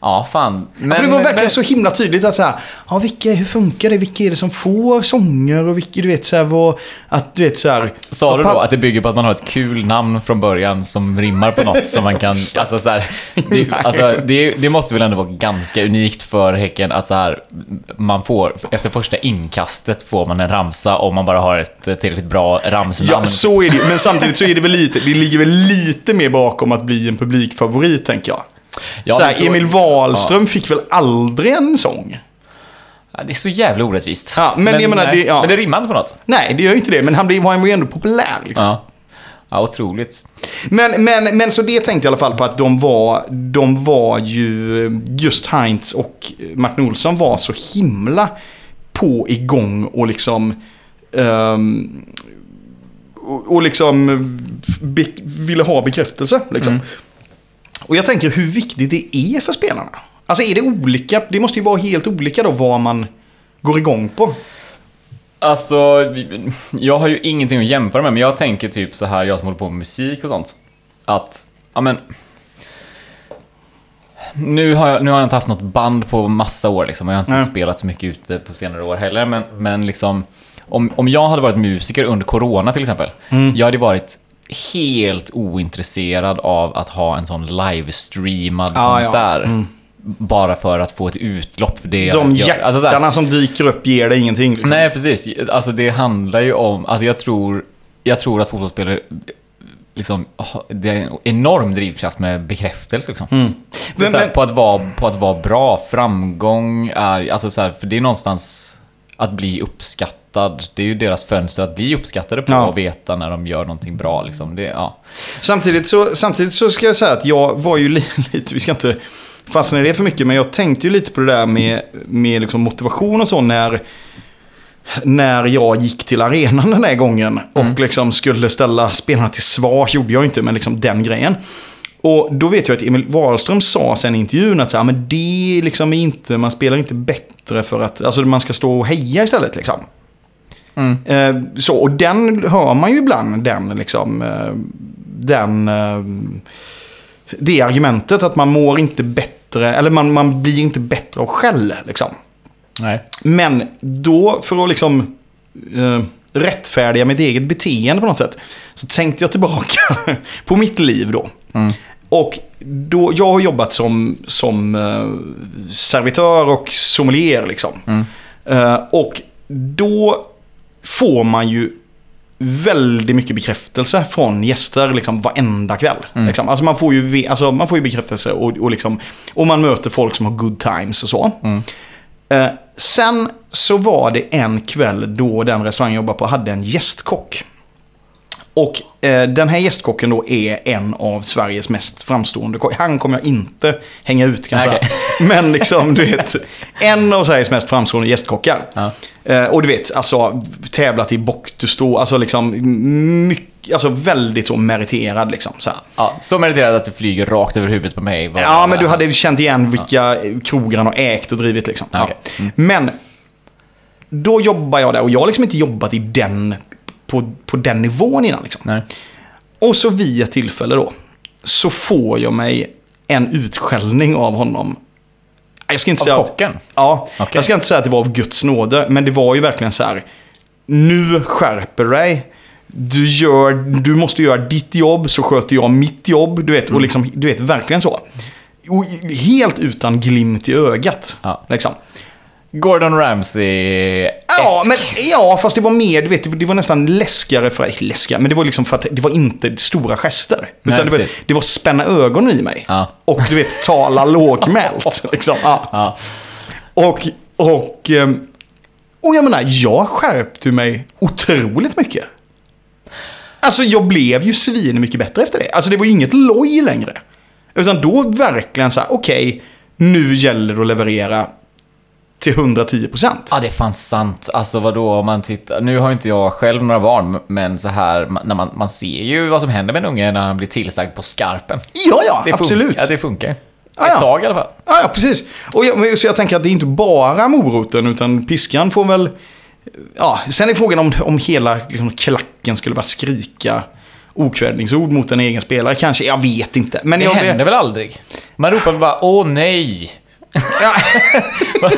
Ja, fan. Men, för det var verkligen men- så himla tydligt att så här, ja, vilka, hur funkar det? Vilka är det som får sånger? Och vilka, du vet, så här, vad, att du vet så här. Sa du då att det bygger på att man har ett kul namn från början som rimmar på något som man kan... alltså så här, det, alltså, det, det måste väl ändå vara ganska unikt för Häcken att så här, man får, efter första inkastet får man en ramsa om man bara har ett tillräckligt bra ramsnamn. Ja, så är det Men samtidigt så är det väl lite, det ligger väl lite mer bakom att bli en publikfavorit, tänker jag. Ja, så här, är så- Emil Wahlström fick väl aldrig en sång? Ja, det är så jävla orättvist. Ja, men jag menar, nej, det- ja. men det rimmar inte på något. Nej, det gör ju inte det. Men han blev, han var ju ändå populär. Liksom. Ja. Ja, otroligt. Men, men, men så det tänkte jag i alla fall på att de var, de var ju, just Heinz och Martin Olsson var så himla på igång och liksom ehm, och, och liksom be, ville ha bekräftelse. Liksom. Och jag tänker hur viktigt det är för spelarna. Alltså är det olika? Det måste ju vara helt olika då vad man går igång på. Alltså, jag har ju ingenting att jämföra med, men jag tänker typ så här, jag som håller på med musik och sånt. Att, ja men... Nu har, jag, nu har jag inte haft något band på massa år liksom, och jag har inte Nej. spelat så mycket ute på senare år heller, men, men liksom... Om, om jag hade varit musiker under corona till exempel, jag hade varit helt ointresserad av att ha en sån livestreamad Ja, ja. konsert. bara för att få ett utlopp för det De hjärtarna Alltså, här, som dyker upp ger dig ingenting. liksom. Nej, precis. Alltså det handlar ju om, alltså jag tror, jag tror att fotbollsspelare liksom, det är en enorm drivkraft med bekräftelse liksom. Mm. Men- här, men- på, att vara, på att vara bra, framgång är, alltså så här, för det är någonstans att bli uppskattad. Det är ju deras fönster att bli uppskattade på Ja. och veta när de gör någonting bra liksom. Det, ja. Samtidigt, så, samtidigt så ska jag säga att jag var ju li, lite, vi ska inte fastna i det för mycket, men jag tänkte ju lite på det där med, med liksom motivation och så när, när jag gick till arenan den här gången och liksom skulle ställa spelarna till svars, gjorde jag inte, men liksom den grejen. Och då vet jag att Emil Wahlström sa sen i intervjun att så här, men det liksom är inte, man spelar inte bättre för att, alltså man ska stå och heja istället liksom. Eh, så, och den hör man ju ibland, den liksom, eh, den, eh, det argumentet att man mår inte bättre, eller man, man blir inte bättre av skäll liksom. Nej. Men då, för att liksom rättfärdiga mitt eget beteende på något sätt, så tänkte jag tillbaka på mitt liv då. Och då, jag har jobbat som, som servitör och sommelier liksom. Eh, och då får man ju väldigt mycket bekräftelse från gäster liksom varenda kväll. Liksom. Alltså man, får ju, alltså man får ju bekräftelse och, och, liksom, och man möter folk som har good times och så. Eh, sen så var det en kväll då den restaurang jag jobbade på hade en gästkock. Och eh, den här gästkocken då är en av Sveriges mest framstående kock. Han kommer jag inte hänga ut kan jag Okej. säga. Men liksom, du vet, en av Sveriges mest framstående gästkockar. Ja. Eh, och du vet, alltså tävlat i bock du står, alltså liksom mycket, alltså väldigt så meriterad liksom. Så här. Ja, så meriterad att det flyger rakt över huvudet på mig. Ja, men du hade hans- känt igen vilka krogar han har ägt och drivit liksom. Ja. Okej. Mm. Men då jobbar jag där och jag har liksom inte jobbat i den, på, på den nivån innan. Liksom. Nej. Och så ett tillfälle då, så får jag mig en utskällning av honom. Jag ska inte Av säga att- kocken? Ja, Okej. jag ska inte säga att det var av Guds nåde, men det var ju verkligen så här. Nu skärper dig. Du, gör, du måste göra ditt jobb, så sköter jag mitt jobb. Du vet, Mm. och liksom, du vet verkligen så. Och helt utan glimt i ögat. Ja. Liksom. Gordon Ramsay Ja, men, ja, fast det var mer, du vet, det var nästan läskigare för, inte läskigare, men det var liksom för att det var inte stora gester. Nej, Utan det, var, det var spänna ögonen i mig. Ja. Och du vet, tala lågmält. liksom. ja. Ja. Och, och, ehm, och jag menar, jag skärpte mig otroligt mycket. Alltså jag blev ju svin mycket bättre efter det. Alltså det var ju inget loj längre. Utan då verkligen så här, okej, nu gäller det att leverera till 110%. Ja, det är fan sant. Alltså vadå, om man tittar... Nu har inte jag själv några barn, men så här, när man, man ser ju vad som händer med en unge när han blir tillsagd på skarpen. Ja, ja, Det absolut. Funkar. Det funkar. Ja, Ett ja. tag i alla fall. Ja, ja precis. Och jag, så jag tänker att det är inte bara moroten, utan piskan får väl... Ja, sen är frågan om, om hela liksom, klacken skulle bara skrika okvädningsord mot en egen spelare. Kanske, jag vet inte. Men Det jag, händer väl aldrig? Man ropar bara åh nej. Ja.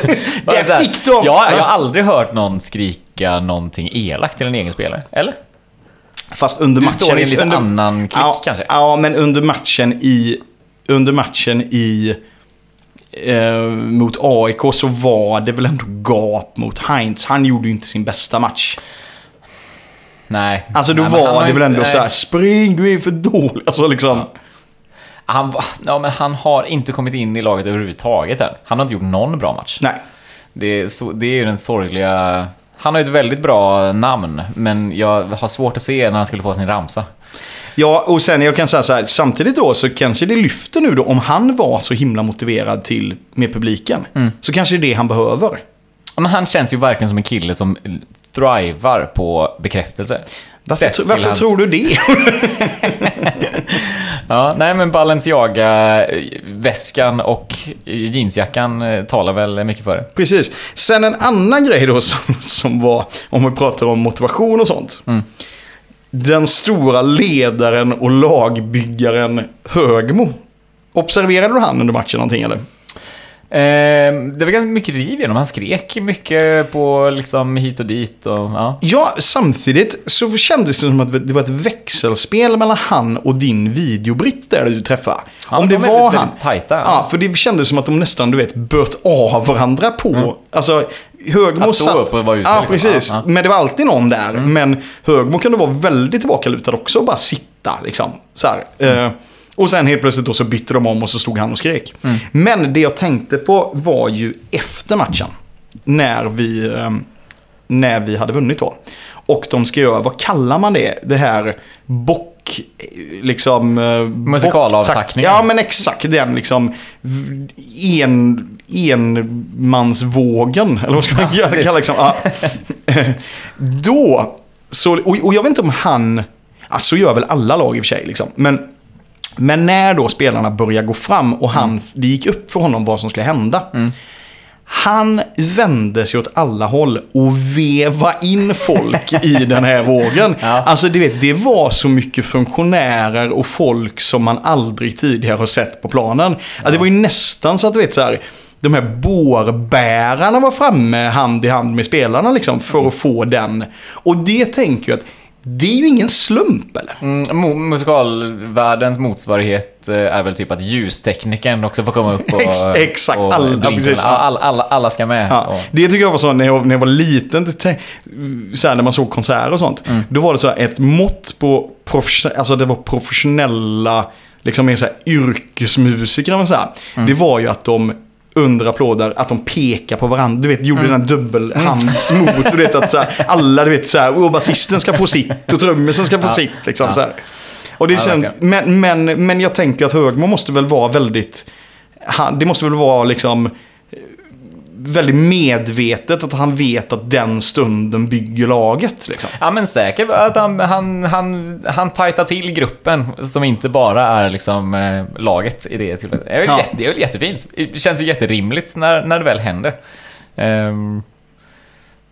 Det här, fick de. Jag, jag har aldrig hört någon skrika någonting elakt till en egen spelare. Eller? Fast under Du matchen... står i en lite under, annan klick ja, kanske? Ja, men under matchen i... Under matchen i... Eh, mot AIK så var det väl ändå gap mot Heinz. Han gjorde ju inte sin bästa match. Nej. Alltså då Nej, var det väl inte- ändå så här, spring du är för dålig. Alltså liksom. Han, ja, men han har inte kommit in i laget överhuvudtaget än. Han har inte gjort någon bra match. Nej. Det är, så, det är ju den sorgliga... Han har ju ett väldigt bra namn, men jag har svårt att se när han skulle få sin ramsa. Ja, och sen jag kan säga så här, samtidigt då så kanske det lyfter nu då om han var så himla motiverad till med publiken. Mm. Så kanske det är det han behöver. Ja, Men han känns ju verkligen som en kille som thrivar på bekräftelse. Varför, tro- varför hans- tror du det? Ja, nej men Balenciaga-väskan och jeansjackan eh, talar väl mycket för det. Precis. Sen en annan grej då som, som var, om vi pratar om motivation och sånt. Mm. Den stora ledaren och lagbyggaren Högmo. Observerade du han under matchen någonting eller? Eh, det var ganska mycket riv genom. Han skrek mycket på liksom hit och dit. Och, ja. Ja, samtidigt så kändes det som att det var ett växelspel mellan han och din videobritt där du träffade. Ja, Om det var väldigt, han. väldigt tajta. Ja, för det kändes som att de nästan, du vet, böt av varandra på. Alltså, Högmo Att stå satt... upp och vara ute, Ja, liksom. precis. Ja, Mm. ja. Men det var alltid någon där. Men Högmo kunde vara väldigt tillbakalutad också och bara sitta liksom. Så här. Mm. Och sen helt plötsligt då så bytte de om och så stod han och skrek. Mm. Men det jag tänkte på var ju efter matchen. När vi, eh, när vi hade vunnit då. Och de ska göra, vad kallar man det? Det här bock... Liksom... eh, Musikalavtackning. Ja, men exakt den liksom... En, enmansvågen, eller vad ska man Ja, kalla liksom. Ja. Då, så, och, och jag vet inte om han... Alltså så gör väl alla lag i och för sig. Liksom. Men, men när då spelarna börjar gå fram och han, det gick upp för honom vad som skulle hända. Han vände sig åt alla håll och veva in folk i den här vågen. Ja. Alltså du vet, det var så mycket funktionärer och folk som man aldrig tidigare har sett på planen. Alltså, det var ju nästan så att du vet så här. De här bårbärarna var framme hand i hand med spelarna liksom för att få den. Och det tänker jag att det är ju ingen slump eller? Mm, mu- musikalvärldens motsvarighet eh, är väl typ att ljusteknikern också får komma upp och... Ex- exakt, och alla-. Ja, alla, alla, alla ska med. Ja, Och, det tycker jag var så när jag, när jag var liten, så här, när man såg konserter och sånt. Mm. Då var det så här ett mått på, profession- alltså det var professionella, liksom mer så här yrkesmusiker. Man säga. Mm. Det var ju att de under applåder, att de pekar på varandra. Du vet, gjorde Mm. den dubbelhands mot. Du vet att så här, alla, du vet så här, och basisten ska få sitt och trummisen ska få Ja. sitt. Liksom, Ja. så här. Och det Ja, verkligen. men, men, men jag tänker att Högmo måste väl vara väldigt, det måste väl vara liksom väldigt medvetet att han vet att den stunden bygger laget. Liksom. ja, men säkert att han, han, han, han tajtar till gruppen som inte bara är liksom eh, laget i det tillfället. Det är Ja. jätte, det är jättefint. Det känns ju jätterimligt när, när det väl händer. Ehm,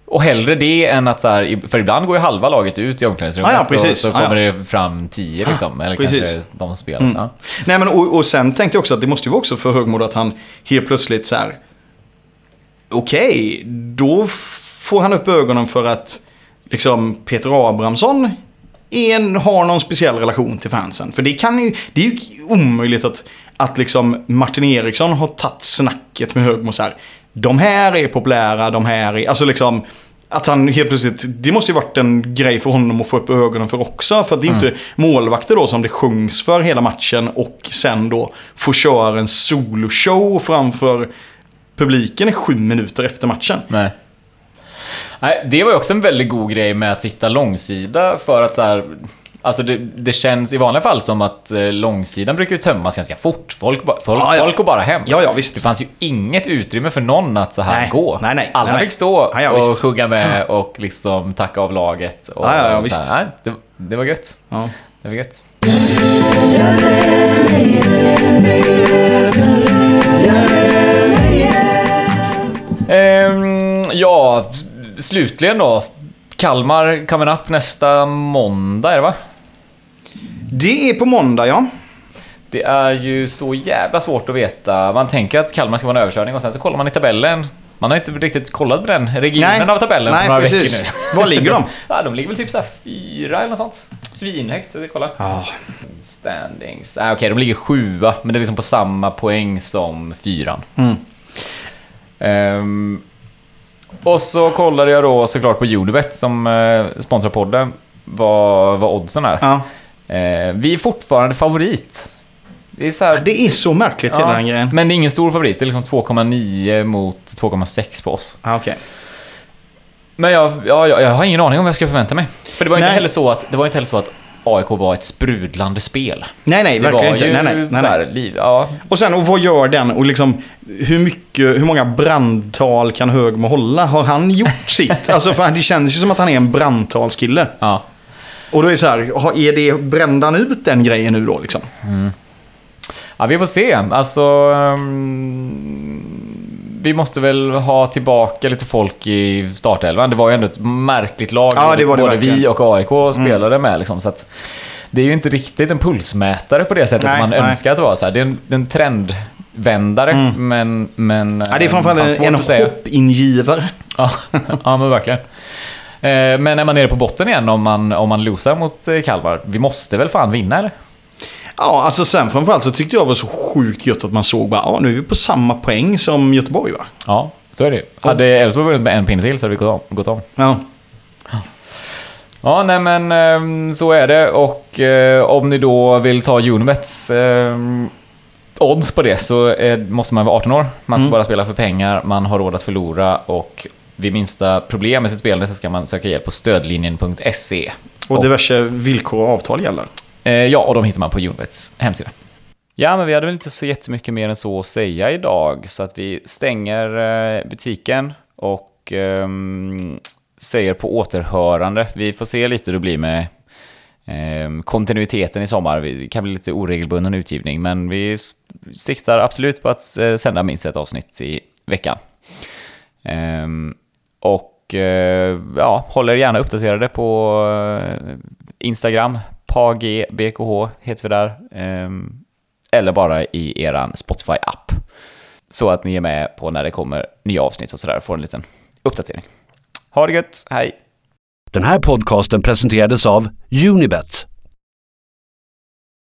och hellre det än att så här, för ibland går ju halva laget ut i omklädningsrummet Ja, ja, och så kommer ja. det fram tio liksom. Eller precis. kanske de spelar. Ja. Nej, men, och, och sen tänkte jag också att det måste ju vara också för Högmo att han helt plötsligt så här. Okej, då får han upp ögonen för att liksom Peter Abrahamsson en, har någon speciell relation till fansen. För det, kan ju, det är ju omöjligt att, att liksom Martin Eriksson har tagit snacket med Högmo så här. De här är populära, de här är... Alltså liksom... Att han helt plötsligt, det måste ju varit en grej för honom att få upp ögonen för också. För att det är inte målvakter då som det sjungs för hela matchen och sen då får köra en soloshow framför publiken i sju minuter efter matchen. Nej. Nej, det var ju också en väldigt god grej med att sitta långsida för att så här, Alltså det, det känns i vanliga fall som att eh, långsidan brukar ju tömmas ganska fort. Folk, folk, Ja, ja. folk går bara hem. Ja, ja, visst. Det fanns ju inget utrymme för någon att så här Nej. gå. Nej, nej. Alla Nej, fick stå Ja, ja, och visst. sjunga med och liksom tacka av laget. Och Ja, ja, visst. Här, nej, det, det var gött. Ja. Det var gött. Ehm, ja, slutligen då. Kalmar coming up nästa måndag, är det va? Det är på måndag ja. Det är ju så jävla svårt att veta. Man tänker att Kalmar ska vara en överkörning och sen så kollar man i tabellen. Man har inte riktigt kollat på den regionen av tabellen Nej, på några precis. veckor nu. Var ligger de? ja, de ligger väl typ så här fyra eller något sånt. Svinhögt, så vi kollar. Ja. Standings. Ah, Okej, de ligger sjua, men det är liksom på samma poäng som fyran. Mm. Ehm, och så kollade jag då såklart på Unibet som eh, sponsrar podden. Vad, vad oddsen är. ja. Eh, vi är fortfarande favorit. Det är så här, Det är så märkligt hela den grejen. men det är ingen stor favorit. Det är liksom 2,9 mot 2,6 på oss. Ja, okej. Men jag, ja, jag, jag har ingen aning om vad jag ska förvänta mig. För det var inte heller så att, det var inte heller så att AIK var ett sprudlande spel. Nej, nej, Det verkligen inte. Nej, nej, nej, så här, nej. liv, ja, Och sen, och vad gör den? Och liksom, hur, mycket, hur många brandtal kan Högmo hålla? Har han gjort sitt? Alltså, för det känns ju som att han är en brandtalskille. ja. Och då är det så här, är det, brände han ut den grejen nu då liksom? Ja, vi får se. Alltså... ehm, vi måste väl ha tillbaka lite folk i startelvan. Det var ju ändå ett märkligt lag. Ja, det var det både verkligen. Mm. vi och AIK spelade med. Liksom, så att det är ju inte riktigt en pulsmätare på det sättet Nej, man nej. önskar att det var. Så här. Det, är en, är en trend vändare, men... men Ja, det är framförallt fan, en, en hoppingivare. Ja, ja men verkligen. Eh, Men är man nere på botten igen om man, om man losar mot eh, Kalmar? Vi måste väl fan vinna eller? Ja, alltså sen framförallt så tyckte jag det var så sjukt gött att man såg bara, ja nu är vi på samma poäng som Göteborg va? Ja, så är det ju. Hade Elfsborg vunnit med en pinne till så hade vi gått om. Gått om. Ja. Ja, nej men ehm, så är det och eh, om ni då vill ta Unibets ehm, odds på det så eh, måste man vara 18 år. Man ska bara spela för pengar, man har råd att förlora och vid minsta problem med sitt spelande så ska man söka hjälp på stödlinjen.se. Och diverse villkor och avtal gäller. Eh, ja, och de hittar man på Unibets hemsida. Ja, men vi hade väl inte så jättemycket mer än så att säga idag, så att vi stänger eh, butiken och um, säger på återhörande. Vi får se lite hur det blir med um, kontinuiteten i sommar. Det kan bli lite oregelbunden utgivning, men vi siktar absolut på att eh, sända minst ett avsnitt i veckan. Um, och uh, ja, håll er gärna uppdaterade på uh, Instagram, PAG BKH heter vi där. Ehm, eller bara i eran Spotify-app. Så att ni är med på när det kommer nya avsnitt och sådär, får en liten uppdatering. Ha det gött, hej! Den här podcasten presenterades av Unibet,